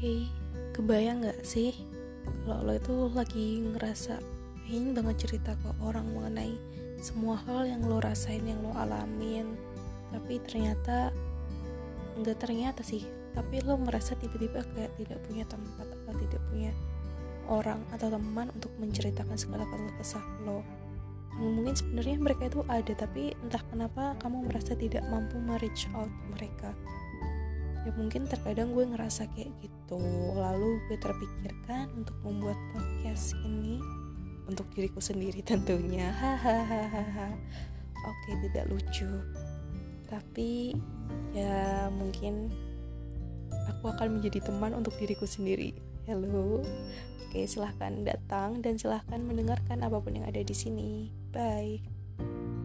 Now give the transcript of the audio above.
Hey, kebayang gak sih? Kalau lo itu lagi ngerasa ingin banget cerita ke orang mengenai semua hal yang lo rasain, yang lo alamin, tapi ternyata enggak ternyata sih, tapi lo merasa tiba-tiba kayak tidak punya tempat atau tidak punya orang atau teman untuk menceritakan segala keluh kesah lo. Mungkin sebenarnya mereka itu ada, tapi entah kenapa kamu merasa tidak mampu me-reach out mereka ya mungkin terkadang gue ngerasa kayak gitu. Lalu gue terpikirkan untuk membuat podcast ini untuk diriku sendiri tentunya. Hahaha. Oke tidak lucu. Tapi ya mungkin aku akan menjadi teman untuk diriku sendiri. Halo. Oke silahkan datang dan silahkan mendengarkan apa pun yang ada di sini. Bye